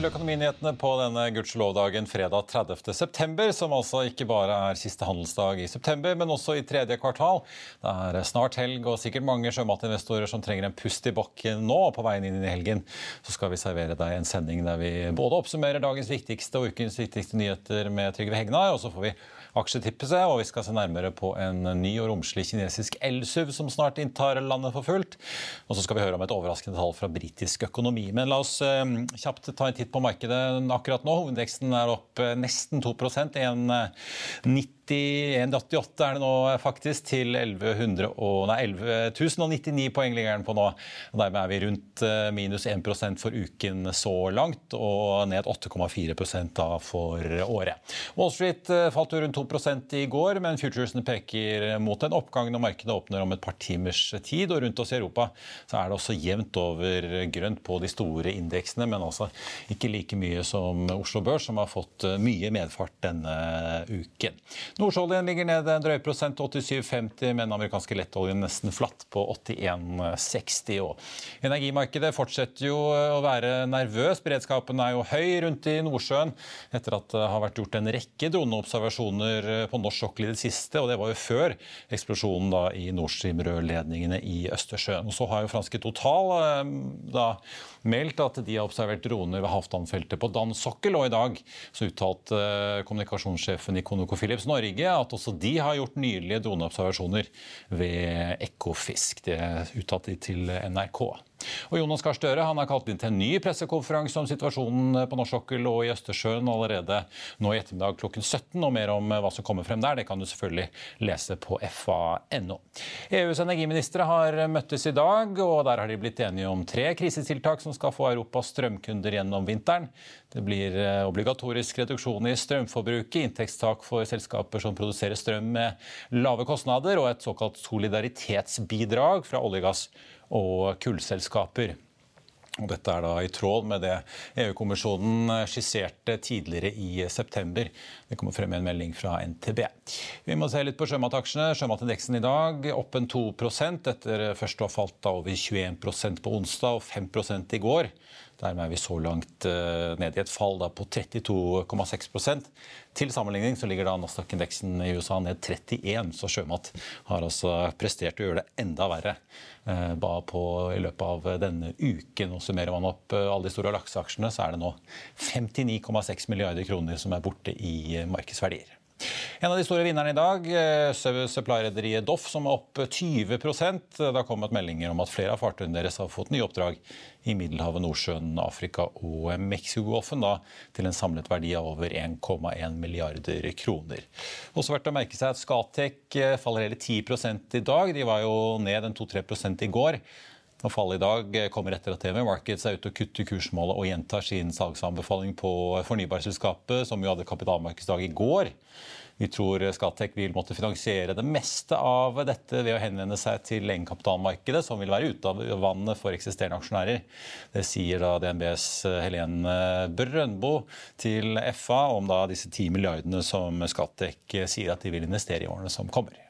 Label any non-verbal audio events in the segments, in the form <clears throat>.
Til Økonominyhetene på denne gudskjelovdagen fredag 30. september, som altså ikke bare er siste handelsdag i september, men også i tredje kvartal. Det er snart helg og sikkert mange sjømatinvestorer som trenger en pust i bakken nå. På veien inn i helgen så skal vi servere deg en sending der vi både oppsummerer dagens viktigste og ukens viktigste nyheter med Trygve Hegnar, og så får vi aksjetipset, og vi skal se nærmere på en ny og romslig kinesisk elsuv som snart inntar landet for fullt. Og så skal vi høre om et overraskende tall fra britisk økonomi. Men la oss eh, kjapt ta en titt på markedet akkurat nå. Hovedindeksen er opp eh, nesten 2 1,90 1,88 er det nå faktisk, til 1100 og, nei, 11 poeng ligger den på nå. Og dermed er vi rundt eh, minus 1% for uken så langt, og ned 8,4% for året. Wall Street eh, falt rundt 2% i går, men futuresene peker mot en oppgang når markedet åpner om et par timers tid. Og rundt oss i Europa så er det også jevnt over grønt på de store indeksene, men altså ikke like mye som Oslo Børs, som har fått mye medfart denne uken. Nordsjøoljen ligger ned en drøy prosent, 87,50, men amerikanske lettoljen nesten flatt på 81,60. Og energimarkedet fortsetter jo å være nervøs. Beredskapen er jo høy rundt i Nordsjøen etter at det har vært gjort en rekke droneobservasjoner på norsk sokkel i det siste. og Det var jo før eksplosjonen da i Nord Stream-rørledningene i Østersjøen. Og Så har jo franske Total eh, da meldt at de har observert droner ved Halvdan-feltet på dansk sokkel. Og i dag så uttalte eh, kommunikasjonssjefen i ConocoPhillips Norge at også de har gjort nylige droneobservasjoner ved Ekofisk. Det uttalte de til NRK. Og Jonas Gahr Støre er kalt inn til en ny pressekonferanse om situasjonen på norsk sokkel og i Østersjøen allerede nå i ettermiddag klokken 17. Og mer om hva som kommer frem der, det kan du selvfølgelig lese på fa.no. EUs energiministre har møttes i dag, og der har de blitt enige om tre krisetiltak som skal få Europas strømkunder gjennom vinteren. Det blir eh, obligatorisk reduksjon i strømforbruket, inntektstak for selskaper som produserer strøm med lave kostnader, og et såkalt solidaritetsbidrag fra olje, gass og kullselskaper. Og dette er da i tråd med det EU-kommisjonen skisserte tidligere i september. Det kommer frem i en melding fra NTB. Vi må se litt på sjømataksjene. Sjømatindeksen i dag opp en 2 etter først å ha falt over 21% på onsdag og 5 i går. Dermed er vi så langt uh, ned i et fall på 32,6% Til sammenligning så ligger da Nasdaq-indeksen i USA ned 31, så sjømat har altså prestert å gjøre det enda verre uh, på, i løpet av denne uken. Og Summerer man opp uh, alle de store lakseaksjene, så er det nå 59,6 milliarder kroner som er borte i markedsverdier. En av de store vinnerne i dag, eh, supply-rederiet Doff, som er opp 20 Det har kommet meldinger om at flere av fartøyene deres har fått nye oppdrag i Middelhavet, Nordsjøen, Afrika og Mexicogolfen, til en samlet verdi av over 1,1 milliarder kroner. Også verdt å merke seg at Scatec eh, faller hele 10 i dag. De var jo ned en 2-3 i går. Og Fallet i dag kommer etter at TV Markets er ute og kutter kursmålet og gjentar sin salgsanbefaling på fornybarselskapet, som jo hadde kapitalmarkedsdag i går. Vi tror Skattek vil måtte finansiere det meste av dette ved å henvende seg til egenkapitalmarkedet, som vil være ute av vannet for eksisterende aksjonærer. Det sier da DNBs Helene Brøndbo til FA om da disse 10 milliardene som Skattek sier at de vil investere i årene som kommer.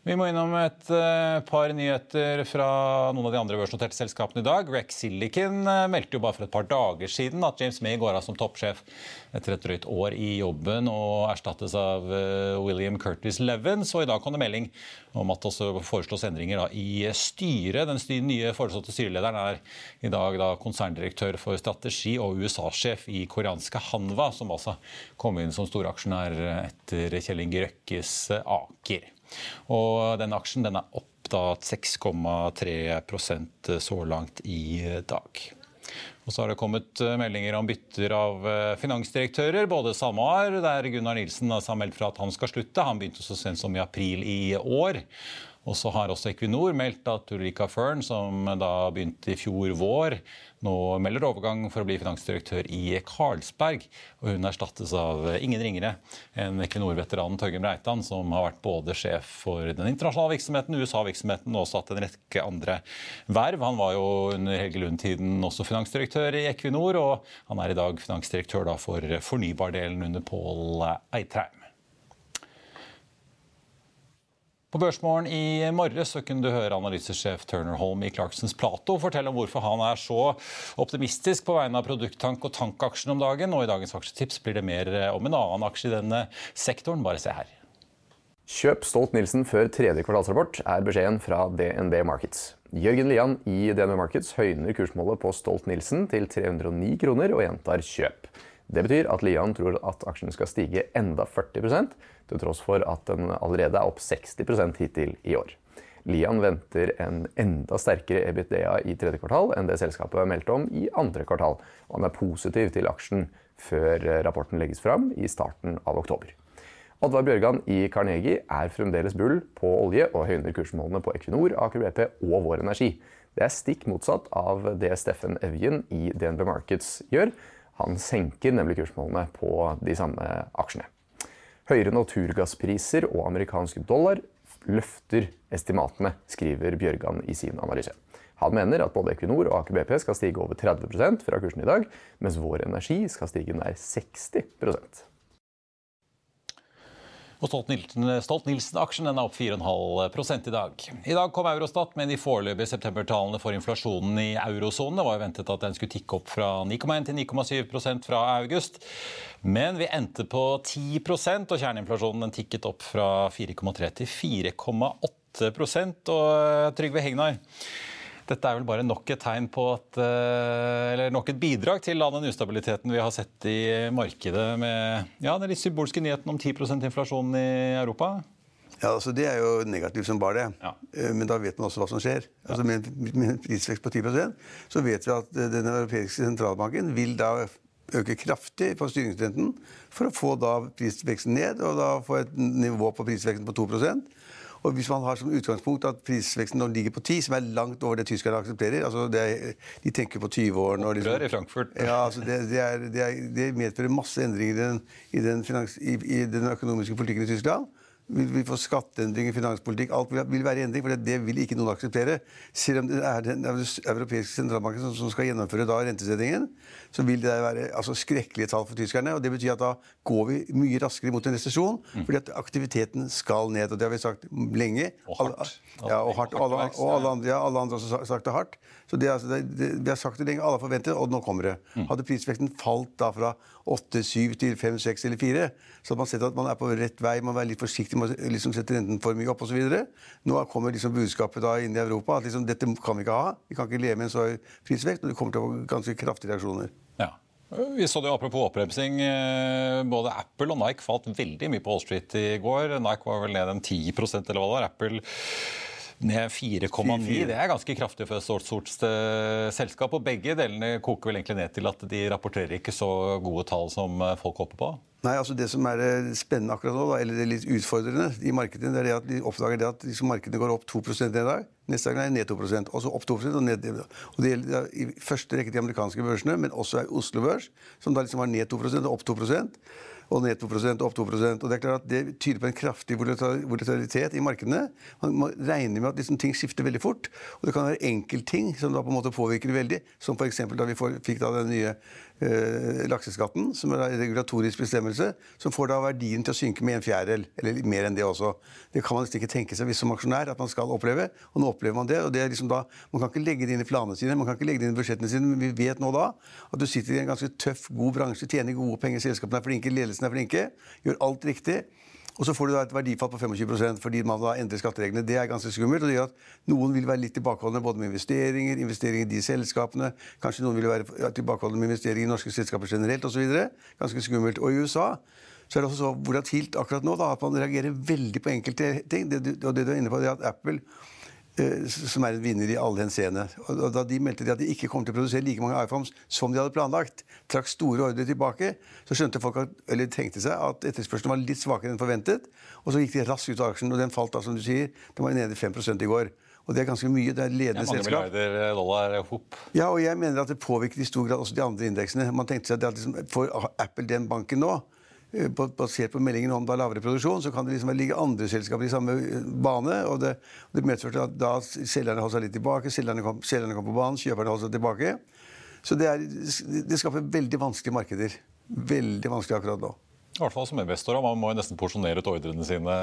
Vi må innom et uh, par nyheter fra noen av de andre børsnoterte selskapene i dag. Rex Silicon uh, meldte jo bare for et par dager siden at James May går av som toppsjef etter et drøyt år i jobben og erstattes av uh, William Curtis Levin. Så i dag kom det melding om at det også foreslås endringer i styret. Den nye foreslåtte styrelederen er i dag da, konserndirektør for strategi og USA-sjef i koreanske Hanva, som altså kom inn som storaksjonær etter Kjell Inge Røkkes Aker. Og den aksjen den er opp 6,3% så langt i dag. Og så har det kommet eh, meldinger om bytter av eh, finansdirektører. Både SalMar, der Gunnar Nilsen har meldt fra at han skal slutte. Han begynte så sent som i april i år. Og så har også Equinor meldt at Ulrika Fern, som da begynte i fjor vår, nå melder overgang for å bli finansdirektør i Karlsberg. Og hun erstattes av ingen ringere enn Equinor-veteranen Torgeir Breitan, som har vært både sjef for den internasjonale virksomheten, USA-virksomheten og også hatt en rekke andre verv. Han var jo under Helge Lund-tiden også finansdirektør i Equinor, og han er i dag finansdirektør for fornybardelen under Pål Eitrheim. På Børsmorgen i morges kunne du høre analysesjef Turner Holm i Clarksons Plato fortelle om hvorfor han er så optimistisk på vegne av produkttank- og tankaksjen om dagen. Og i dagens aksjetips blir det mer om en annen aksje i denne sektoren. Bare se her. Kjøp Stolt-Nielsen før tredje kvartalsrapport, er beskjeden fra DNB Markets. Jørgen Lian i DNB Markets høyner kursmålet på Stolt-Nielsen til 309 kroner og gjentar kjøp. Det betyr at Lian tror at aksjen skal stige enda 40 til tross for at den allerede er opp 60% hittil i år. Lian venter en enda sterkere EBITDA i tredje kvartal enn det selskapet meldte om i andre kvartal, og han er positiv til aksjen før rapporten legges fram i starten av oktober. Oddvar Bjørgan i Carnegie er fremdeles bull på olje og høyner kursmålene på Equinor, Aker BP og Vår Energi. Det er stikk motsatt av det Steffen Evjen i DNB Markets gjør. Han senker nemlig kursmålene på de samme aksjene. Høyere naturgasspriser og amerikansk dollar løfter estimatene, skriver Bjørgan i sin analyse. Han mener at både Equinor og Aker BP skal stige over 30% fra kursen i dag, mens Vår Energi skal stige nær 60 og Stolt-Nielsen-aksjen er opp 4,5 i dag. I dag kom Eurostat med de foreløpige septembertallene for inflasjonen i eurosonen. Det var jo ventet at den skulle tikke opp fra 9,1 til 9,7% fra august. Men vi endte på 10% og kjerneinflasjonen tikket opp fra 4,3 til 4,8% Og Trygve Hegnar, dette er vel bare nok et tegn på at, eh, eller nok et bidrag til den ustabiliteten vi har sett i markedet med ja, den litt symbolske nyheten om 10 inflasjon i Europa? Ja, altså Det er jo negativt som bare det. Ja. Eh, men da vet man også hva som skjer. Altså Med en prisvekst på 10% så vet vi at eh, den europeiske sentralbanken vil da øke kraftig på styringsrenten for å få da prisveksten ned og da få et nivå på prisveksten på 2 og Hvis man har som utgangspunkt at prisveksten nå ligger på 10, som er langt over det tyskerne aksepterer altså er, De tenker på 20-årene. Liksom, i Frankfurt. Ja, altså det, det, er, det, er, det, medfører masse endringer i den, i den, finans, i, i den økonomiske politikken i Tyskland vil vi få skatteendringer, finanspolitikk Alt vil, vil være endring, for det, det, vil ikke noen akseptere. Selv om det er den europeiske sentralbanken som, som skal gjennomføre da rentesettingen, så vil det være altså, skrekkelige tall for tyskerne. og Det betyr at da går vi mye raskere mot en resesjon, mm. fordi at aktiviteten skal ned. og Det har vi sagt lenge. Og hardt. Ja, og, hardt, og, alle, og alle, andre, ja, alle andre har sagt det hardt. Så det, altså, det, Vi har sagt det lenge, alle har forventet, og nå kommer det. Mm. Hadde prisvekten falt da fra 8-7 til 5-6 eller 4, så hadde man sett at man er på rett vei, man må være litt forsiktig å liksom sette renten for mye opp osv. Nå kommer liksom budskapet da inn i Europa at liksom, dette kan vi ikke ha. Vi kan ikke leve med en så høy prisvekst, og det kommer til å få ganske kraftige reaksjoner. Ja. Vi så det Apropos oppremsing. Eh, både Apple og Nike falt veldig mye på Wall Street i går. Nike var vel ned en 10 eller hva det var. Apple ned 4,9. Det er ganske kraftig for et stort, stort selskap. Og begge delene koker vel egentlig ned til at de rapporterer ikke så gode tall som folk håper på? Nei, altså Det som er eh, spennende akkurat nå, da, eller det er litt utfordrende i markedene, det er det at de oppdager det at liksom markedene går opp 2 en dag. Neste dag er det ned 2 og så opp 2 og ned og Det gjelder i første rekke de amerikanske børsene, men også Oslo Børs, som da liksom var ned 2% og opp 2 og ned 2 og opp 2 og Det er klart at det tyder på en kraftig volatilitet i markedene. Man regner med at liksom ting skifter veldig fort. Og det kan være enkeltting som da på en måte påvirker det veldig, som f.eks. da vi fikk da den nye lakseskatten, som er en regulatorisk bestemmelse, som får da verdien til å synke med en fjerdedel, eller mer enn det også. Det kan man nesten ikke tenke seg hvis som aksjonær at man skal oppleve, og nå opplever man det. og det er liksom da, Man kan ikke legge det inn i planene sine, man kan ikke legge det inn i budsjettene sine, men vi vet nå da at du sitter i en ganske tøff, god bransje, tjener gode penger, selskapene er flinke, ledelsen er flinke, gjør alt riktig. Og så får du da et verdifall på 25% fordi man da endrer skattereglene. Det er ganske skummelt. og det gjør at Noen vil være litt tilbakeholdne både med investeringer, investeringer i de selskapene. Kanskje noen vil være tilbakeholdne med investeringer i norske selskaper generelt osv. Ganske skummelt. Og i USA så er det også så volatilt akkurat nå da, at man reagerer veldig på enkelte ting. Det, og det du er inne på, det er at Apple som er en vinner i alle henseende. Og da de meldte de at de ikke kom til å produsere like mange iPhones som de hadde planlagt, trakk store ordre tilbake, så skjønte folk at, eller tenkte seg at etterspørselen var litt svakere enn forventet. Og så gikk de raskt ut av aksjen, og den falt da, som du sier, den var nede 5% i går. Og det er ganske mye. Det er ledende selskap. Er mange milliarder dollar hop. Ja, og jeg mener at det påvirket i stor grad også de andre indeksene. Man tenkte seg at liksom, For Apple den banken nå, Eh, basert på meldingen om da lavere produksjon, så kan det liksom ligge andre selskaper i samme eh, bane. og Det, det medførte at da selgerne holdt seg litt tilbake, selgerne kom, selgerne kom, på banen, kjøperne holdt seg tilbake. Så det, er, det skaper veldig vanskelige markeder. Veldig vanskelig akkurat nå. I hvert fall som investor. Man må nesten porsjonere ut ordrene sine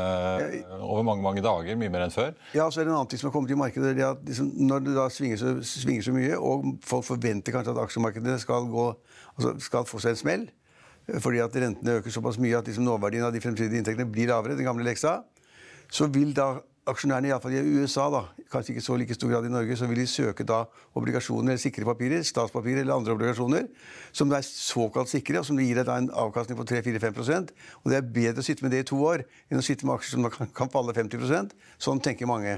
over mange mange dager. Mye mer enn før. Ja, så er det en annen ting som har kommet i markedet. det er at liksom, Når det da svinger så, svinger så, mye, og folk forventer kanskje at aksjemarkedet skal, gå, altså skal få seg en smell, fordi at rentene øker såpass mye at liksom nåverdien av de fremtidige inntektene blir lavere, den gamle leksa, så vil da aksjonærene, iallfall i USA, da, kanskje ikke så like stor grad i Norge, så vil de søke da obligasjoner eller sikre papirer, statspapirer eller andre obligasjoner, som er såkalt sikre, og som gir deg da en avkastning på 3-4-5% Og det er bedre å sitte med det i to år enn å sitte med aksjer som kan, kan falle 50% Sånn tenker mange.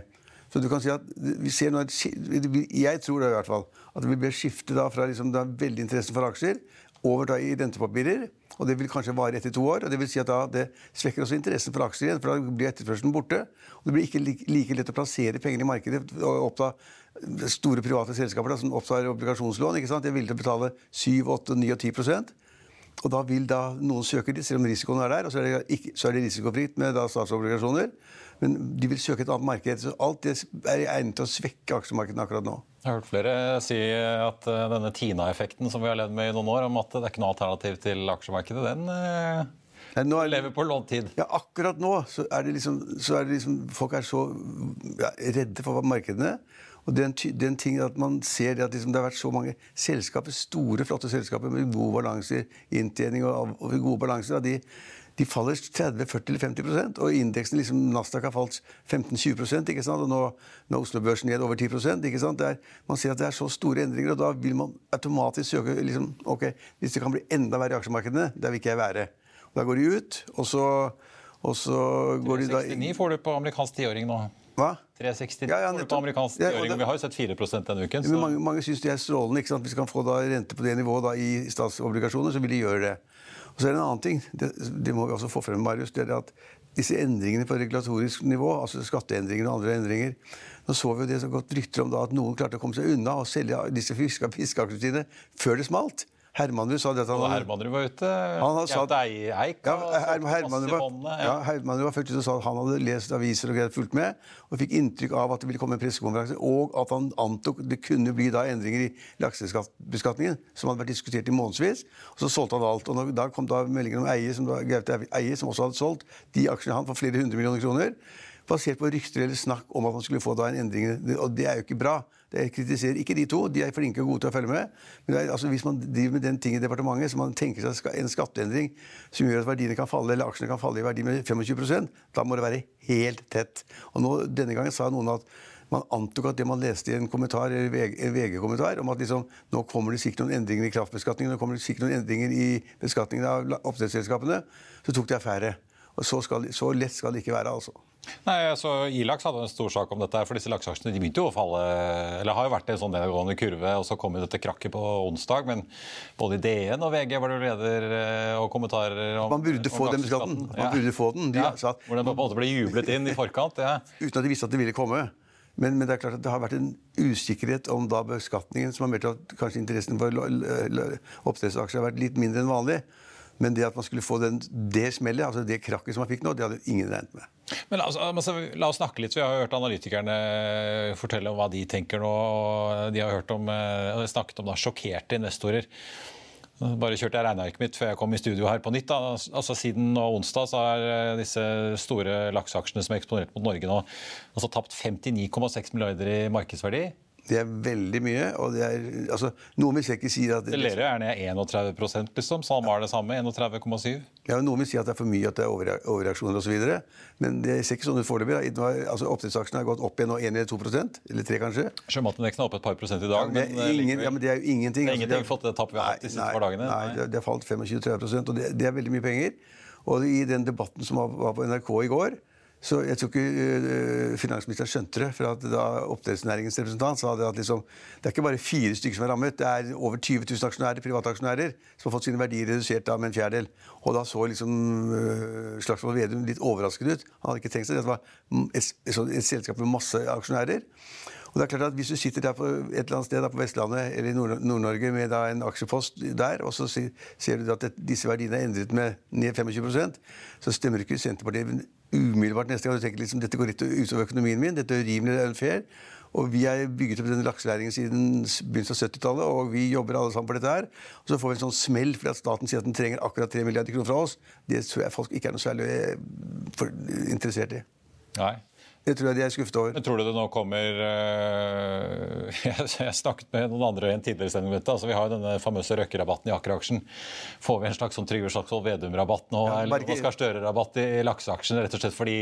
Så du kan si at vi ser nå Jeg tror det i hvert fall, at det blir skifte da fra liksom, da veldig interesse for aksjer over da i rentepapirer. Og det vil kanskje vare etter to år. og Det vil si at det svekker også interessen for aksjer igjen, for da blir etterspørselen borte. Og det blir ikke like lett å plassere penger i markedet og oppta store private selskaper da, som opptar obligasjonslån. ikke sant? De er villige til å betale 7, 8, 9 og 10% og da vil da noen søke dit, selv om risikoen er der. Og så er det, ikke, så er det risikofritt med statsobligasjoner. Men de vil søke et annet marked. Så alt det er egnet til å svekke aksjemarkedene akkurat nå. Jeg har hørt flere si at eh, denne Tina-effekten som vi har levd med i noen år, om at det er ikke noe alternativ til aksjemarkedet, den eh, Nei, er, lever på låntid. Ja, akkurat nå så er det liksom, er det liksom Folk er så ja, redde for markedene. Og den, den ting at man ser det at liksom det har vært så mange selskaper, store, flotte selskaper med gode balanser, inntjening og, og gode balanser, de, de faller 30-40 eller 50% Og indeksen liksom, Nasdaq har falt 15-20 ikke sant? Og nå, nå er Oslo-børsen ned over 10 ikke sant? Er, Man ser at det er så store endringer, og da vil man automatisk søke liksom, ok, Hvis det kan bli enda verre i aksjemarkedene, der vil ikke jeg være. Og Da går de ut, og så, og så går de da 369 får du på amerikansk tiåring nå. Hva? 369 ja, ja, du på amerikansk tiåring. Ja, vi har jo sett 4% denne uken. Så. Mange, mange syns det er strålende. ikke sant? Hvis de kan få da rente på det nivået da, i statsobligasjoner, så vil de gjøre det. Og så er det en annen ting, det, det må vi også få frem, Marius, det er at disse endringene på regulatorisk nivå, altså skatteendringer og andre endringer Nå så vi jo det så godt rykter om da at noen klarte å komme seg unna og selge disse fiskeaksjene sine før det smalt. Hermanrud sa det at han Hermanrud var ute. Han sagt, Eik ja, Her, Hermanrud var, ja, Hermanrud var først ute og sa at han hadde lest aviser og fulgt med, og fikk inntrykk av at det ville komme en pressekonferanse, og at han antok det kunne bli da endringer i laksebeskatningen, som hadde vært diskutert i månedsvis. Og så solgte han alt. og Da kom da meldingen om Eie, som, da, Eie, som også hadde solgt de aksjene han for flere hundre millioner kroner basert på rykter eller snakk om at han skulle få da en endring. Og det er jo ikke bra. Jeg kritiserer ikke de to, de er flinke og gode til å følge med. Men er, altså, hvis man driver med den ting i departementet, så man tenker seg en skatteendring som gjør at verdiene kan falle, eller aksjene kan falle i verdi med 25% da må det være helt tett. Og nå, Denne gangen sa noen at man antok at det man leste i en kommentar, en VG-kommentar om at liksom, nå kommer det sikkert noen endringer i kraftbeskatningen, nå kommer det sikkert noen endringer i beskatningen av oppdrettsselskapene, så tok de affære. Og så, skal, så lett skal det ikke være, altså. Nei, så Ilaks hadde en stor sak om dette, for disse lakseaksjene de begynte jo å falle Eller har jo vært en sånn nedadgående kurve, og så kom jo dette krakket på onsdag. Men både i DN og VG var det leder eh, og kommentarer om Man burde få den skatten. Man Man burde få den. De ja. at- Hvor den på en måte ble jublet inn i forkant. Ja. <laughs> uten at de visste at det ville komme. Men, men det er klart at det har vært en usikkerhet om da beskatningen, som har meldt at kanskje interessen for oppdrettsaksjer har vært litt mindre enn vanlig. Men det at man skulle få den, det smellet, altså det krakket som man fikk nå, det hadde ingen regnet med. Men altså, La oss snakke litt. Vi har hørt analytikerne fortelle om hva de tenker nå. og De har om, eh, snakket om da, sjokkerte investorer. Bare kjørte jeg regnearket mitt før jeg kom i studio her på nytt. Da. Altså Siden onsdag så har eh, disse store lakseaksjene som er eksponert mot Norge nå, altså tapt 59,6 milliarder i markedsverdi. Det er veldig mye. og det er, altså, Noen vil sikkert si at Det Lerøy er ned 31% liksom. SalMar det samme, 31,7. ja, noen vil si at det er for mye, at det er overre- overreaksjoner osv. Men det ser ikke sånn ut foreløpig. Altså, Oppdrettsaksjene har gått opp igjen nå 1 eller 2% eller 3 kanskje. Sjømatindeksen er oppe et par prosent i Ja, dag. men, det er eh, ingen, ja, men det er jo ingenting. Det er Altså, det har, fått det tapet vi har hatt de siste par dagene. Nei, Nei. det, har falt 25-30 og det, det er veldig mye penger. Og i den debatten som var på NRK i går, så jeg tror ikke øh, finansministeren skjønte det. For da oppdrettsnæringens representant sa det at liksom, det er ikke bare fire stykker som er rammet, det er over 20 000 aksjonærer, private aksjonærer som har fått sine verdier redusert med en fjerdedel. Og da så liksom øh, Slagsvold Vedum litt overrasket ut. Han hadde ikke tenkt seg det. Det var et, et, et selskap med masse aksjonærer. Og det er klart at Hvis du sitter der på et eller annet sted på Vestlandet eller i Nord- Nord-Norge med en aksjepost der, og så ser du at disse verdiene er endret med ned 25% så stemmer ikke Senterpartiet umiddelbart neste gang. Du tenker liksom, dette går litt utover økonomien min, dette er urimelig, det er unfair. Og vi har bygget opp denne lakselæringen siden begynnelsen av 70-tallet, og vi jobber alle sammen på dette her. Og så får vi en sånn smell fordi at staten sier at den trenger akkurat 3 milliarder kroner fra oss. Det tror jeg folk ikke er noe særlig eh, interessert i. Nei. Det tror jeg de er skuffet over. Men tror du det nå kommer øh, <laughs> Jeg jeg snakket med noen andre i en tidligere sending. Altså, vi har jo denne famøse Røkke-rabatten i Aker-aksjen. Får vi en slags sånn Trygve Slagsvold Vedum-rabatt nå? Ja, eller Oskar Støre-rabatt i, i lakseaksjene? Rett og slett fordi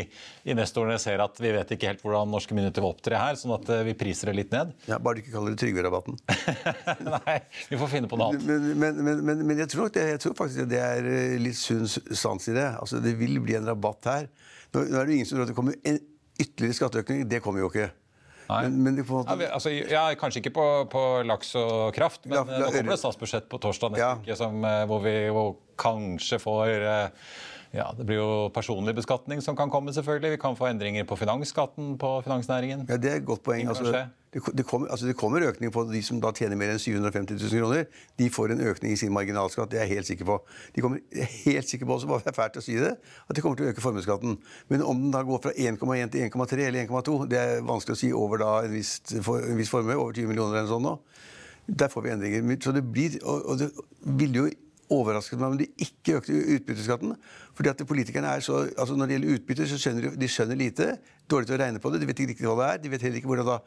investorene ser at vi vet ikke helt hvordan norske myndigheter vil opptre her, sånn at øh, vi priser det litt ned? Ja, bare du ikke kaller det Trygve-rabatten. <laughs> Nei, vi får finne på noe annet. Men, men, men, men, jeg, tror det, jeg tror faktisk det er eh, litt sunn sans i det. Altså, det vil bli en rabatt her. Nå, nå er det ingen som tror at det kommer en ytterligere skatteøkning. Det kommer jo ikke. Nei. Men, men en Ja, altså, ja, kanskje ikke på, på laks og kraft, men La- eh, la- nå kommer det statsbudsjett på torsdag neste Ja. uke som, eh, hvor vi hvor kanskje får eh, ja, Det blir jo personlig beskatning som kan komme, selvfølgelig. Vi kan få endringer på finansskatten på finansnæringen. ja, det er et godt poeng. Altså. Det, kommer, altså, det kommer økning på de som da tjener mer enn 750 000 kroner. De får en økning i sin marginalskatt, det er jeg helt sikker på. De kommer jeg er helt sikker på også, bare det er fælt å si det, at de kommer til å øke formuesskatten. Men om den da går fra 1,1 til 1,3 eller 1,2, det er vanskelig å si over da en viss, for, en viss formue, over 20 millioner eller sånn nå. Der får vi endringer. Så det blir, og det ville jo overrasket meg om de ikke økte utbytteskatten. fordi at politikerne er så, altså Når det gjelder utbytte, så skjønner de, de skjønner lite. Dårlig til å regne på det. De vet ikke riktig hva det er. De vet heller ikke hvordan da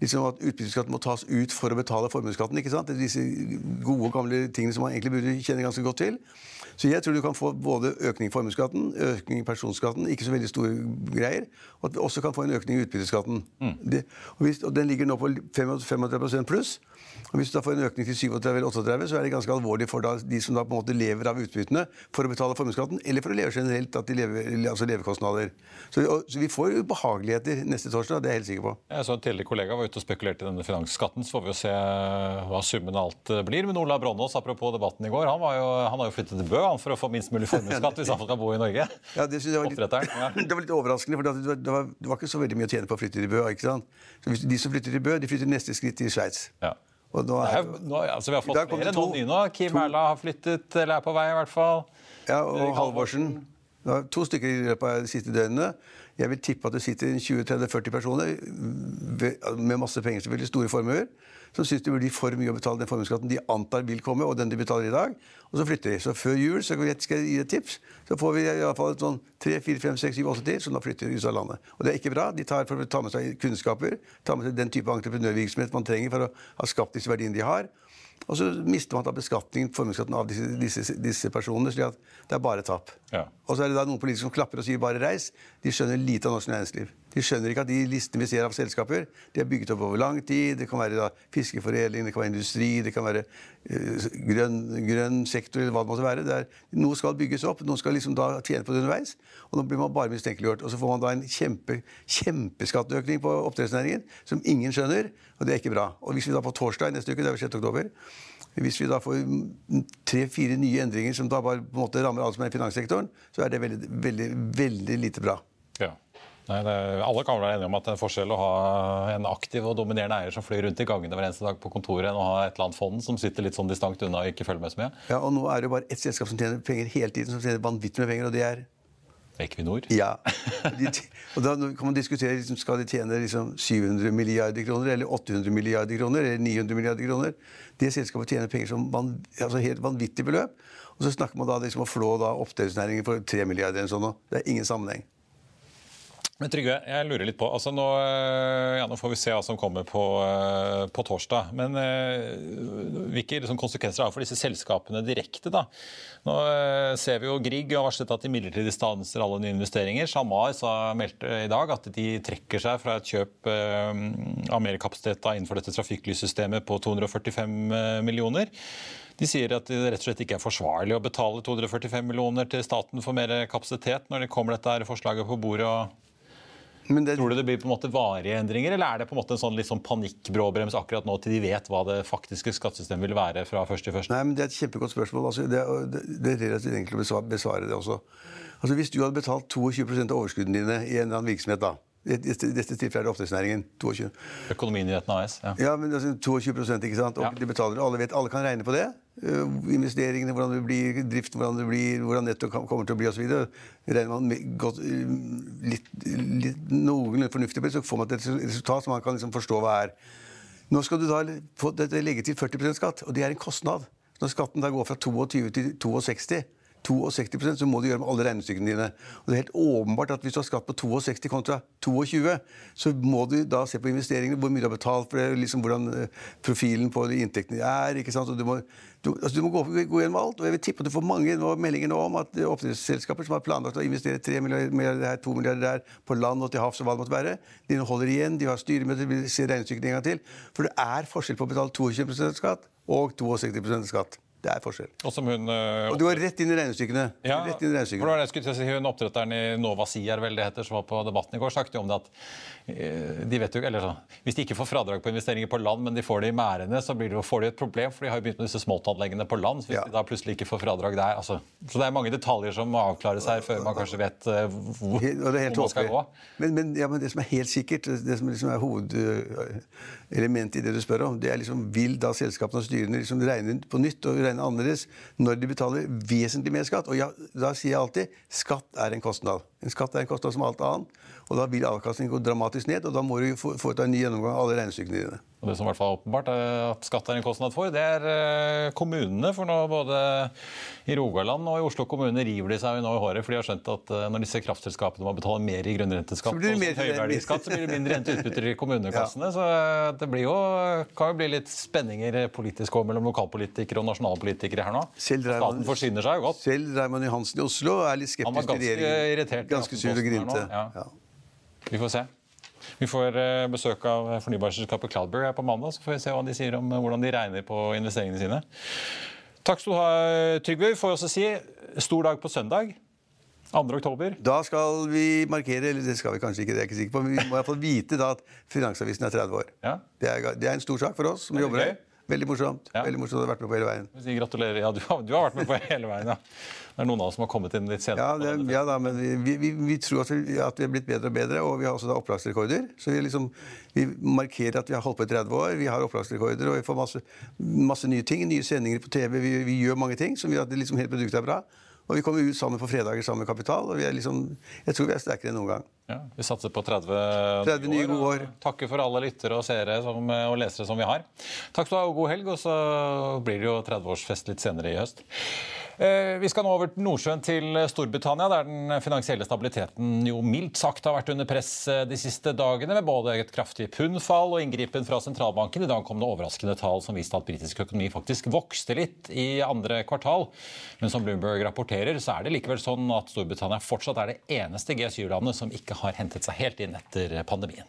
liksom at utbytteskatten må tas ut for å betale formuesskatten. ikke sant? Det disse gode, gamle tingene som man egentlig burde kjenne ganske godt til. Så jeg tror du kan få både økning i formuesskatten, økning i personskatten, ikke så veldig store greier, og at vi også kan få en økning i utbytteskatten. Det, og, hvis, og Den ligger nå på 35 pluss. Og Hvis du da får en økning til 37 eller 38, så er det ganske alvorlig for da, de som da på en måte lever av utbyttene for å betale formuesskatten, eller for å leve generelt, at de lever, altså levekostnader. Så, og, så vi får ubehageligheter neste torsdag, det er jeg helt sikker på. Jeg så En tidligere kollega var ute og spekulerte i denne finansskatten. Så får vi jo se hva summen av alt eh, blir. Men Ola Brånås, apropos debatten i går, han, var jo, han har jo flyttet til Bø han, for å få minst mulig formuesskatt hvis han skal bo i Norge. Ja, det, jeg var litt, ja. <clears throat> det var litt overraskende, for det var, det, var, det var ikke så veldig mye å tjene på å flytte til Bø. ikke sant? Så De som flytter til Bø, de flytter neste skritt til Sveits. Ja. Og nå er, er, nå, altså, vi har fått det flere to- nå nå. Kim Erla har flyttet, eller er på vei i hvert fall. ja, og Halvorsen. Det var to stykker i løpet av de siste døgnene. Jeg vil tippe at det sitter 20-30-40 personer med masse penger, selvfølgelig store formuer, som syns det blir for mye å betale den formuesskatten de antar vil komme, og den de betaler i dag. Og så flytter de. Så før jul så skal jeg gi et tips, så får vi i alle fall sånn 3-4-5-6-7-8 til som da flytter ut av landet. Og det er ikke bra. De tar for å ta med seg kunnskaper, ta med seg den type entreprenørvirksomhet man trenger for å ha skapt disse verdiene de har. Og så mister man da beskatningen, formuesskatten av disse, disse, disse personene. slik at det er bare tap. Ja. Og så er det da noen politikere som klapper og sier 'bare reis'. De skjønner lite av norsk næringsliv. De skjønner ikke at de listene vi ser av selskaper, de er bygget opp over lang tid. Det kan være da, fiskeforedling, det kan være industri, det kan være uh, grønn, grønn sektor eller hva det måtte være. Det er, noe skal bygges opp, noen skal liksom da tjene på det underveis. Og nå blir man bare mistenkeliggjort. Og så får man da en kjempe, kjempeskatteøkning på oppdrettsnæringen som ingen skjønner, og det er ikke bra. Og hvis vi da på torsdag neste uke, det er jo 6. oktober, hvis vi da får tre-fire nye endringer som da bare på en måte rammer alle som er i finanssektoren, så er det veldig, veldig, veldig lite bra. Ja. Nei, det, alle kan være enige om at det er en forskjell å ha en aktiv og dominerende eier som flyr rundt i gangene hver eneste dag på kontoret, enn å ha et eller annet fond som sitter litt sånn distant unna og ikke følger med så mye. Ja, og nå er det jo bare ett selskap som tjener penger hele tiden, som tjener vanvittig med penger, og det er Equinor. Ja. <laughs> De, og da kan man diskutere liksom, skal de tjene liksom 700 milliarder kroner, eller 800 milliarder kroner, eller 900 milliarder kroner. Det selskapet tjener penger som van, altså helt vanvittig beløp. Og så snakker man da liksom om å flå da oppdrettsnæringen for 3 milliarder eller sånn. Det er ingen sammenheng. Men Trygve, jeg lurer litt på, altså nå, eh, ja, nå får vi se hva som kommer på, eh, på torsdag. Men eh, hvilke liksom, konsekvenser har for disse selskapene direkte? da? Nå eh, ser vi jo Grieg har varslet at de midlertidig stanser alle nye investeringer. SalMar sa, meldt i dag at de trekker seg fra et kjøp eh, av mer kapasitet da, innenfor dette trafikklyssystemet på 245 millioner. De sier at det rett og slett ikke er forsvarlig å betale 245 millioner til staten for mer kapasitet når det kommer dette forslaget på bordet. og det, Tror du det blir på en måte varige endringer, eller er det på en måte en sånn sånn panikkbråbrems akkurat nå til de vet hva det faktiske skattesystemet vil være fra først til først? Nei, men Det er et kjempegodt spørsmål. Altså, det, er, det, er relativt enkelt å besvare, besvare det også. Altså, Hvis du hadde betalt 22% av overskuddene dine i en eller annen virksomhet, da, i dette, tilfellet er det oppdrettsnæringen. 22. Økonominyhetene AS. Ja. ja, men altså 22% ikke sant? Og Ja. de betaler, alle vet, alle kan regne på det. Uh, investeringene, hvordan det blir, driften, hvordan det blir, hvordan netto kommer til å bli osv. Regner man med godt, uh, litt, litt noenlunde fornuftig på det, så får man et resultat som man kan liksom forstå hva er. Nå skal du da legge til 40% skatt, og det er en kostnad. Når skatten da går fra 22 til 62 62% så må du gjøre med alle regnestykkene dine. Og det er helt åpenbart at Hvis du har skatt på 62 kontra 22, så må du da se på investeringene, hvor mye du har betalt for det, liksom hvordan eh, profilen på inntektene er. ikke sant? Og du må, du, altså du må gå, gå gjennom alt. og jeg vil tippe at du får mange meldinger nå om at oppdrettsselskaper som har planlagt å investere 3 milliarder her, 2 milliarder der, på land og til havs og hva det måtte være, de holder igjen, de har styremøter, vi ser regnestykkene en gang til. For det er forskjell på å betale 22% skatt og 62% skatt. Det er forskjell. Og som hun uh, Og du går rett inn i regnestykkene. ja, Rett inn i for regnestykkene. var det jeg skulle til si, hun Oppdretteren i Nova Sea er vel det heter, som var på Debatten i går, snakket om det at uh, de vet jo, eller sånn, Hvis de ikke får fradrag på investeringer på land, men de får det i merdene, så blir det, får de et problem. For de har jo begynt med disse småtanleggene på land. så Hvis Ja. de da plutselig ikke får fradrag der altså, Så det er mange detaljer som må avklares her før man kanskje vet uh, hvor, og det helt hvor man skal gå. Men, men, ja, men det som er helt sikkert, det som liksom er hovedelementet i det du spør om, det er liksom vil da selskapene og styrene liksom regne på nytt og regne annerledes når de betaler vesentlig mer skatt. Og ja, da sier jeg alltid skatt er en kostnad. En skatt er en kostnad som alt annet. Og da vil avkastningen gå dramatisk ned, og da må du foreta en ny gjennomgang av alle regnestykkene dine. Og det som i hvert fall er åpenbart er at skatt er en kostnad for, det er eh, kommunene. For nå både i Rogaland og i Oslo kommune river de seg nå i håret, for de har skjønt at eh, når disse kraftselskapene må betale mer i grunnrenteskatt Så blir det og mer- skatt, så blir det mindre renteutbytter i <laughs> kommunekassene. Så eh, det blir jo, kan jo bli litt spenninger politisk òg mellom lokalpolitikere og nasjonalpolitikere her nå. Staten forsyner seg jo godt. Selv Raymond Johansen i Oslo er litt skeptisk til regjeringen. Han var Ganske sur og Aftenposten her grinte. ja. Ja. Vi får se. Vi får eh, besøk av fornybarselskapet Cloudberry på mandag, så får vi se hva de sier om eh, hvordan de regner på investeringene sine. Takk skal du ha, Trygve. Vi får også si stor dag på søndag. 2. oktober. Da skal vi markere, eller det skal vi kanskje ikke, det er jeg ikke sikker på, men vi må i hvert fall vite da at Finansavisen er 30 år. Ja. Det, er, det er en stor sak for oss som jobber her. Veldig morsomt. Ja. Veldig morsomt å ha vært med på hele veien. Vi sier gratulerer. Ja, du har, du har vært med på hele veien, ja. Det er noen av oss som har kommet inn litt Ja, senere. det, ja da, men vi, vi, vi tror at vi, at vi er blitt bedre og bedre, og vi har også da opplagsrekorder. Så vi, liksom, vi markerer at vi har holdt på i 30 år, vi har opplagsrekorder, og vi får masse, masse nye ting. Nye sendinger på TV. Vi, vi gjør mange ting som gjør at det liksom hele produktet er bra. Og vi kommer ut sammen på fredager sammen med Kapital, og vi er liksom, jeg tror vi er sterkere enn noen gang. Ja, vi satser på 30, 30 nye gode år. Takker for alle lyttere og seere som, og lesere som vi har. Takk skal du ha, og god helg. Og så blir det jo 30-årsfest litt senere i høst. Eh, vi skal nå over Nordsjøen til Storbritannia, der den finansielle stabiliteten jo mildt sagt har vært under press eh, de siste dagene, med både et kraftig pundfall og inngripen fra sentralbanken. I dag kom det overraskende tall som viste at britisk økonomi faktisk vokste litt i andre kvartal. Men som Bloomberg rapporterer, så er det likevel sånn at Storbritannia fortsatt er det eneste G7-landet som ikke har hentet seg helt inn etter pandemien.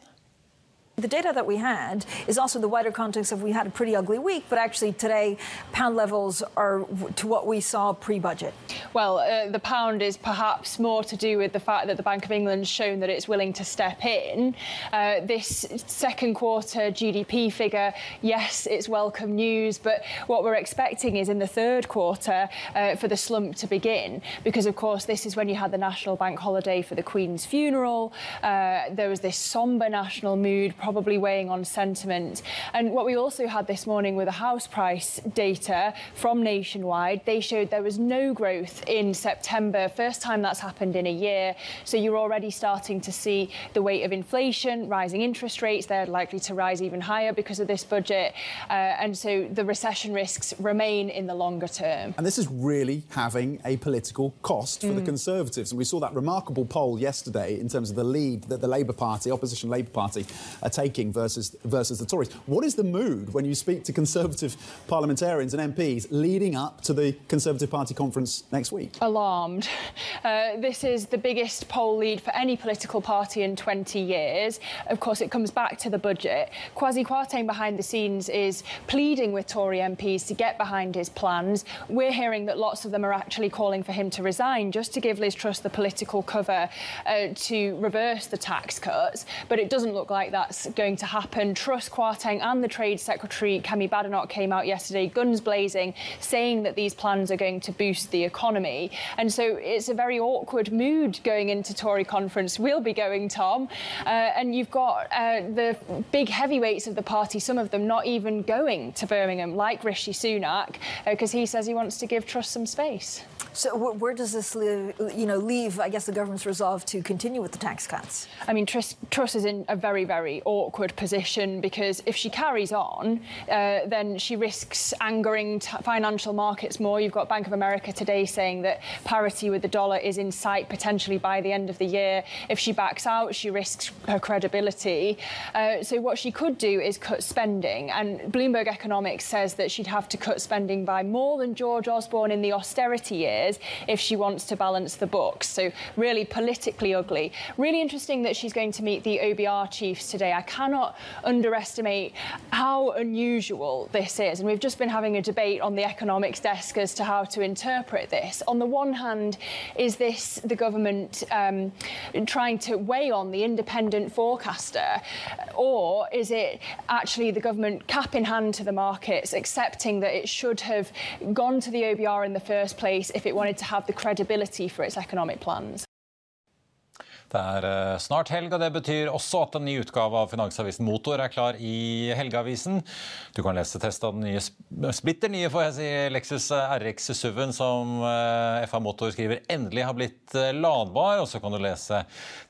The data that we had is also the wider context of we had a pretty ugly week, but actually today pound levels are to what we saw pre-budget. Well, uh, the pound is perhaps more to do with the fact that the Bank of England's shown that it's willing to step in. Uh, this second quarter GDP figure, yes, it's welcome news, but what we're expecting is in the third quarter uh, for the slump to begin, because of course this is when you had the national bank holiday for the Queen's funeral. Uh, there was this somber national mood probably weighing on sentiment. And what we also had this morning with the house price data from Nationwide, they showed there was no growth in September, first time that's happened in a year. So you're already starting to see the weight of inflation, rising interest rates, they're likely to rise even higher because of this budget. Uh, and so the recession risks remain in the longer term. And this is really having a political cost for mm. the Conservatives. And we saw that remarkable poll yesterday in terms of the lead that the Labour Party, opposition Labour Party, are taking versus, versus the Tories. What is the mood when you speak to Conservative parliamentarians and MPs leading up to the Conservative Party conference next week? Alarmed. Uh, this is the biggest poll lead for any political party in 20 years. Of course, it comes back to the budget. Kwasi Kwarteng behind the scenes is pleading with Tory MPs to get behind his plans. We're hearing that lots of them are actually calling for him to resign just to give Liz Truss the political cover uh, to reverse the tax cuts. But it doesn't look like that's going to happen. Truss Kwarteng and the Trade Secretary Kemi Badenoch came out yesterday, guns blazing, saying that these plans are going to boost the economy. And so it's a very awkward mood going into Tory conference. We'll be going, Tom. Uh, and you've got uh, the big heavyweights of the party, some of them not even going to Birmingham, like Rishi Sunak, because uh, he says he wants to give Truss some space. So where does this leave, you know, leave, I guess, the government's resolve to continue with the tax cuts? I mean, Truss, Truss is in a very, very awkward position because if she carries on, uh, then she risks angering financial markets more. You've got Bank of America today saying that parity with the dollar is in sight potentially by the end of the year. If she backs out, she risks her credibility. Uh, so what she could do is cut spending. And Bloomberg Economics says that she'd have to cut spending by more than George Osborne in the austerity years if she wants to balance the books. So, really politically ugly. Really interesting that she's going to meet the OBR chiefs today. I cannot underestimate how unusual this is. And we've just been having a debate on the economics desk as to how to interpret this. On the one hand, is this the government um, trying to weigh on the independent forecaster? Or is it actually the government cap in hand to the markets, accepting that it should have gone to the OBR in the first place if it wanted to have the credibility for its economic plans. Det er eh, snart helg, og det betyr også at en ny utgave av Finansavisen Motor er klar i Helgeavisen. Du kan lese test av den nye, splitter nye får jeg si, Lexus RX SUV-en som eh, FA Motor skriver endelig har blitt eh, ladbar. Og så kan du lese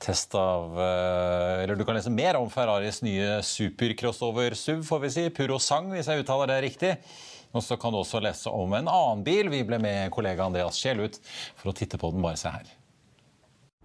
test av Eller du kan lese mer om Ferraris nye supercrossover SUV, får vi si. Purosang, hvis jeg uttaler det riktig. Og så kan du også lese om en annen bil. Vi ble med kollega Andreas Scheel ut for å titte på den. Bare se her.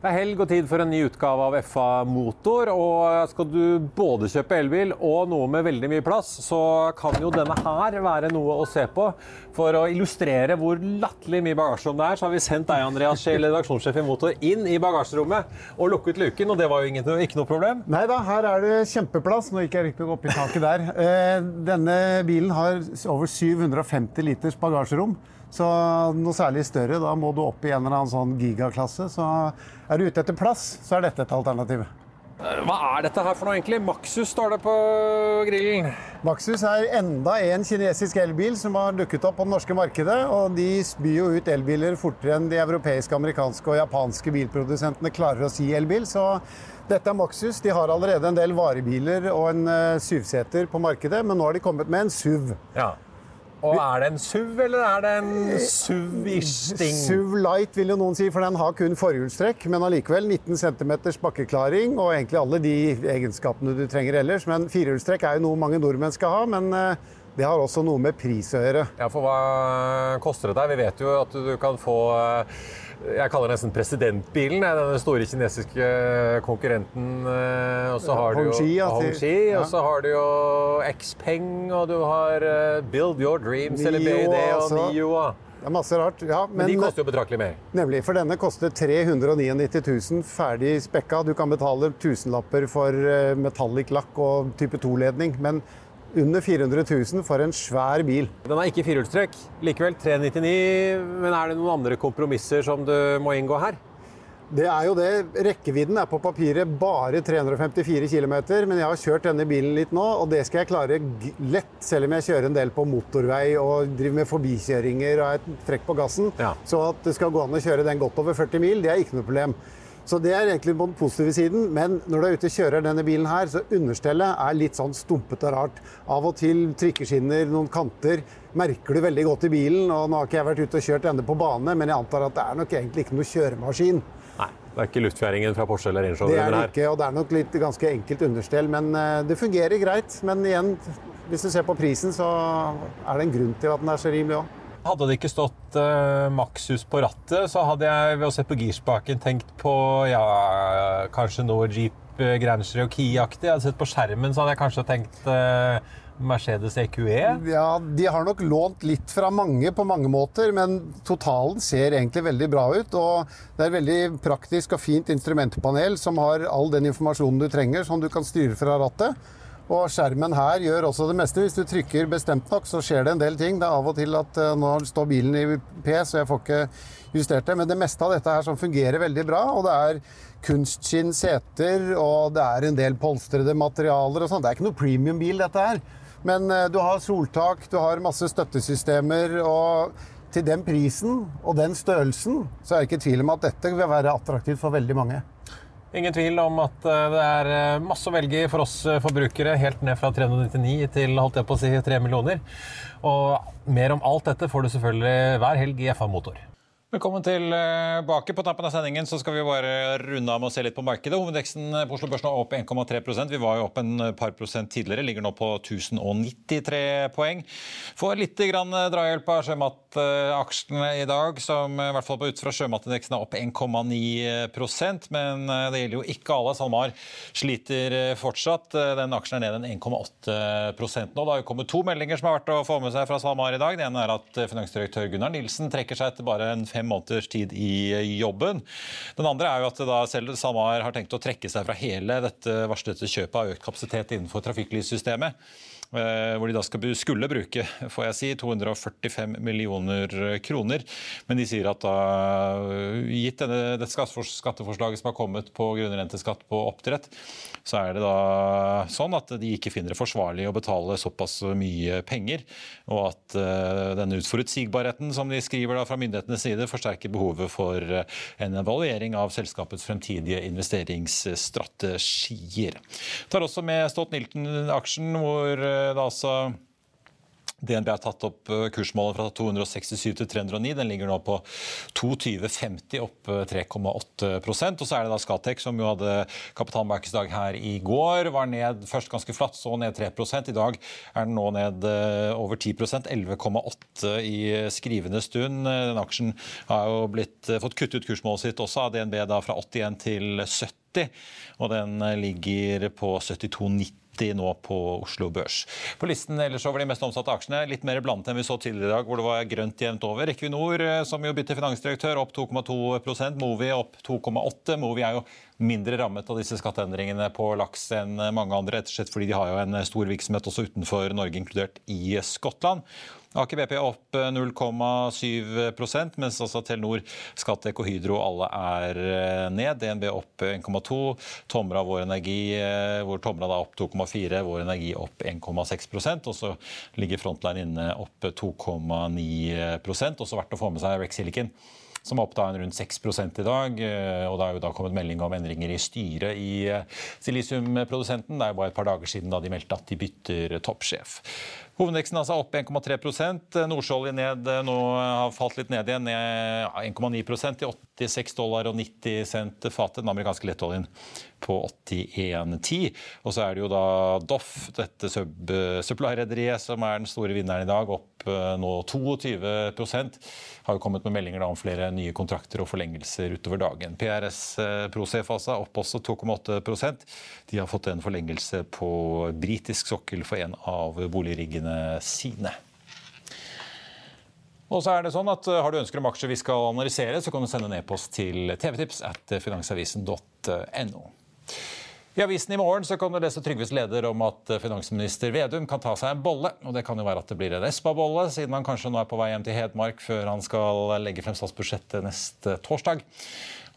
Det er helg og tid for en ny utgave av FA Motor. og Skal du både kjøpe elbil og noe med veldig mye plass, så kan jo denne her være noe å se på. For å illustrere hvor latterlig mye bagasjerom det er, så har vi sendt deg, Andreas Scheel, redaksjonssjef i Motor, inn i bagasjerommet og lukket luken. Og det var jo ikke noe problem? Nei da, her er det kjempeplass. Nå gikk jeg riktignok opp i taket der. Eh, denne bilen har over 750 liters bagasjerom. Så noe særlig større, da må du opp i en eller annen sånn gigaklasse. Så er du ute etter plass, så er dette et alternativ. Hva er dette her for noe egentlig? Maxus står det på grillen. Maxus er enda en kinesisk elbil som har dukket opp på det norske markedet. Og de spyr jo ut elbiler fortere enn de europeiske, amerikanske og japanske bilprodusentene klarer å si elbil. Så dette er Maxus. De har allerede en del varebiler og en uh, syvseter på markedet, men nå har de kommet med en SUV. Ja. Og Er det en SUV, eller er det en SUV-ish ting? SUV Light vil jo noen si, for den har kun forhjulstrekk, men allikevel 19 cm bakkeklaring og egentlig alle de egenskapene du trenger ellers. Men firehjulstrekk er jo noe mange nordmenn skal ha. men uh, Det har også noe med pris å gjøre. Ja, for hva koster det deg? Vi vet jo at du kan få eh, jeg kaller det nesten presidentbilen, den store kinesiske konkurrenten. eh, Og så har du jo ja. og så har du jo Xpeng, og du har eh, Build Your Dreams, eller BID og Nioa. Det er masse rart. Ja, Men de koster jo betraktelig mer. Nemlig, for denne koster 399 000 ferdig spekka. Du kan betale tusenlapper for eh, metallic lakk og type 2-ledning, men under 400 000 for en svær bil. Den er ikke firehjulstrekk. Likevel 399. Men er det noen andre kompromisser som du må inngå her? Det er jo det. Rekkevidden er på papiret bare 354 km, men jeg har kjørt denne bilen litt nå, og det skal jeg klare lett, selv om jeg kjører en del på motorvei og driver med forbikjøringer og er frekk på gassen. Så at det skal gå an å kjøre den godt over 40 mil, det er ikke noe problem. Så det er egentlig på den positive siden, men når du er ute og kjører denne bilen her, så understellet er litt sånn stumpete og rart. Av og til trikkeskinner, noen kanter, merker du veldig godt i bilen. Og nå har ikke jeg vært ute og kjørt denne på bane, men jeg antar at det er nok egentlig ikke noe kjøremaskin. Nei, det er ikke luftfjæringen fra Porsche eller Range Det Rover er det ikke, og det er nok litt ganske enkelt understell, men eh, det fungerer greit. Men igjen, hvis du ser på prisen, så er det en grunn til at den er så rimelig òg. Hadde det ikke stått uh, Maxus på rattet, så hadde jeg ved å se på girspaken tenkt på ja, kanskje noe Jeep eh, og Kia-aktig. Jeg hadde sett på skjermen, så hadde jeg kanskje tenkt uh, Mercedes E EQE. Ja, de har nok lånt litt fra mange på mange måter, men totalen ser egentlig veldig bra ut. Og det er et veldig praktisk og fint instrumentpanel som har all den informasjonen du trenger, som du kan styre fra rattet. Og skjermen her gjør også det meste. Hvis du trykker bestemt nok, så skjer det en del ting. Det er av og til at eh, nå står bilen i P, så jeg får ikke justert det. Men det meste av dette her som fungerer veldig bra. Og det er kunstskinn seter, og det er en del polstrede materialer og sånn. Det er ikke noe premiumbil, dette her. Men eh, du har soltak, du har masse støttesystemer, og til den prisen og den størrelsen, så er det ikke tvil om at dette vil være attraktivt for veldig mange. Ingen tvil om at eh, det er eh, masse å velge for oss eh, forbrukere, helt ned fra 399 til holdt jeg på å si, 3 millioner. Og mer om alt dette får du selvfølgelig hver helg i FA Motor. Velkommen tilbake. På tampen av sendingen så skal vi bare runde av med å se litt på markedet. Hovedveksten på Oslo Børs nå er opp 1,3% Vi var jo opp en par prosent tidligere. Ligger nå på 1093 poeng. Får litt grann drahjelp av sjømataksjene i dag, som i hvert fall på ut fra sjømatindeksen er opp 1,9% Men det gjelder jo ikke alle. SalMar sliter fortsatt. Den aksjen er ned en 1,8 nå. Det har jo kommet to meldinger som har vært å få med seg fra SalMar i dag. Det ene er at finansdirektør Gunnar Nilsen trekker seg etter bare en fem måneders tid i jobben. Den andre er jo at da selv SalMar har tenkt å trekke seg fra hele dette varslede kjøpet av økt kapasitet innenfor trafikklyssystemet. Eh, Hvor de da skulle bruke får jeg si, 245 millioner kroner. Men de sier at da, gitt denne, dette skatteforslaget som har kommet på grunnrenteskatt på oppdrett, så er det da sånn at de ikke finner det forsvarlig å betale såpass mye penger. Og at uh, denne utforutsigbarheten som de skriver da fra myndighetenes side, forsterker behovet for eh, en evaluering av selskapets fremtidige investeringsstrategier. Tar også med Stolt-Nielsen-aksjen, hvor eh, det altså DNB har tatt opp eh, kursmålet fra 267 til 309. Den ligger nå på 22,50, opp eh, 3,8% Og så er det da Skatek som jo hadde kapitalmarkedsdag her i går. Var ned først ganske flatt, så ned 3 I dag er den nå ned eh, over 10% 11,8 i skrivende stund. Den aksjen har jo blitt, fått kuttet kursmålet sitt også av DNB da fra 81 til 70, og den ligger på 72,90 nå på Oslo Børs. På listen ellers over de mest omsatte aksjene, litt mer blandet enn vi så tidligere i dag, hvor det var grønt jevnt over. Equinor, eh, som jo bytter finansdirektør, opp 2,2% Movi opp 2,8 Movi er jo mindre rammet av disse skatteendringene på laks enn mange andre, rett og slett fordi de har jo en stor virksomhet også utenfor Norge, inkludert i Skottland. Aker BP opp 0,7% mens altså Telenor, Skattek og Hydro alle er eh, ned. DNB opp 1,2. Tomra Vår Energi, eh, hvor Tomra da opp 2,4, Vår Energi opp 1,6% Og så ligger Frontline inne opp 2,9 Også verdt å få med seg Rex Silicon som er opp da rundt 6 i dag. eh, og Det har jo da kommet melding om endringer i styret i eh, silisiumprodusenten. Det er jo bare et par dager siden da de meldte at de bytter toppsjef. Hovedindeksen altså opp 1,3% Nordsjøolje ned, nå har falt litt ned igjen, ned 1,9 til 86 dollar og 90 cent fatet. Den amerikanske lettoljen på 81,10. Og så er det jo da Doff, dette supply-rederiet, som er den store vinneren i dag, opp nå 22% Har jo kommet med meldinger om flere nye kontrakter og forlengelser utover dagen. PRS Prosef altså opp også 2,8% De har fått en forlengelse på britisk sokkel for en av boligriggene sine. Og så er det sånn at Har du ønsker om aksjer vi skal analysere, så kan du sende en e-post til tvtips at finansavisen.no. I avisen i morgen så kan du lese Trygves leder om at finansminister Vedum kan ta seg en bolle. og Det kan jo være at det blir en Espa-bolle, siden han kanskje nå er på vei hjem til Hedmark før han skal legge frem statsbudsjettet neste torsdag.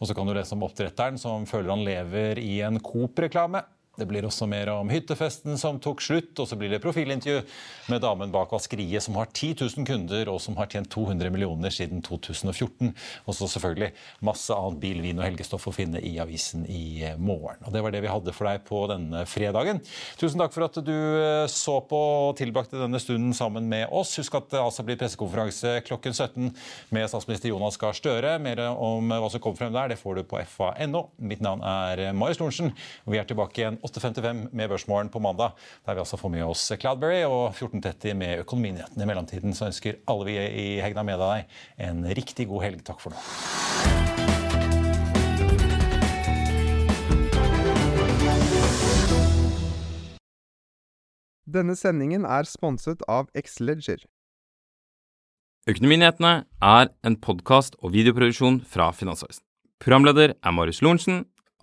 Og så kan du lese om oppdretteren som føler han lever i en Coop-reklame. Det blir også mer om hyttefesten som tok slutt, og så blir det profilintervju med damen bak vaskeriet som har 10 000 kunder og som har tjent 200 millioner siden 2014. Og så selvfølgelig masse annet bil, vin og helgestoff å finne i avisen i morgen. Og Det var det vi hadde for deg på denne fredagen. Tusen takk for at du eh, så på og tilbrakte denne stunden sammen med oss. Husk at det altså blir pressekonferanse klokken 17 med statsminister Jonas Gahr Støre. Mer om hva som kommer frem der, det får du på fa.no. Mitt navn er Marius Lorentzen, og vi er tilbake igjen 8.55 med Børsmorgen på mandag, der vi altså får med oss Cloudberry og 14.30 med Økonominyhetene. I mellomtiden så ønsker alle vi i Hegna med deg en riktig god helg. Takk for nå. Denne sendingen er sponset av Xleger. Økonominyhetene er en podkast og videoproduksjon fra Finansavisen. Programleder er Marius Lorentzen.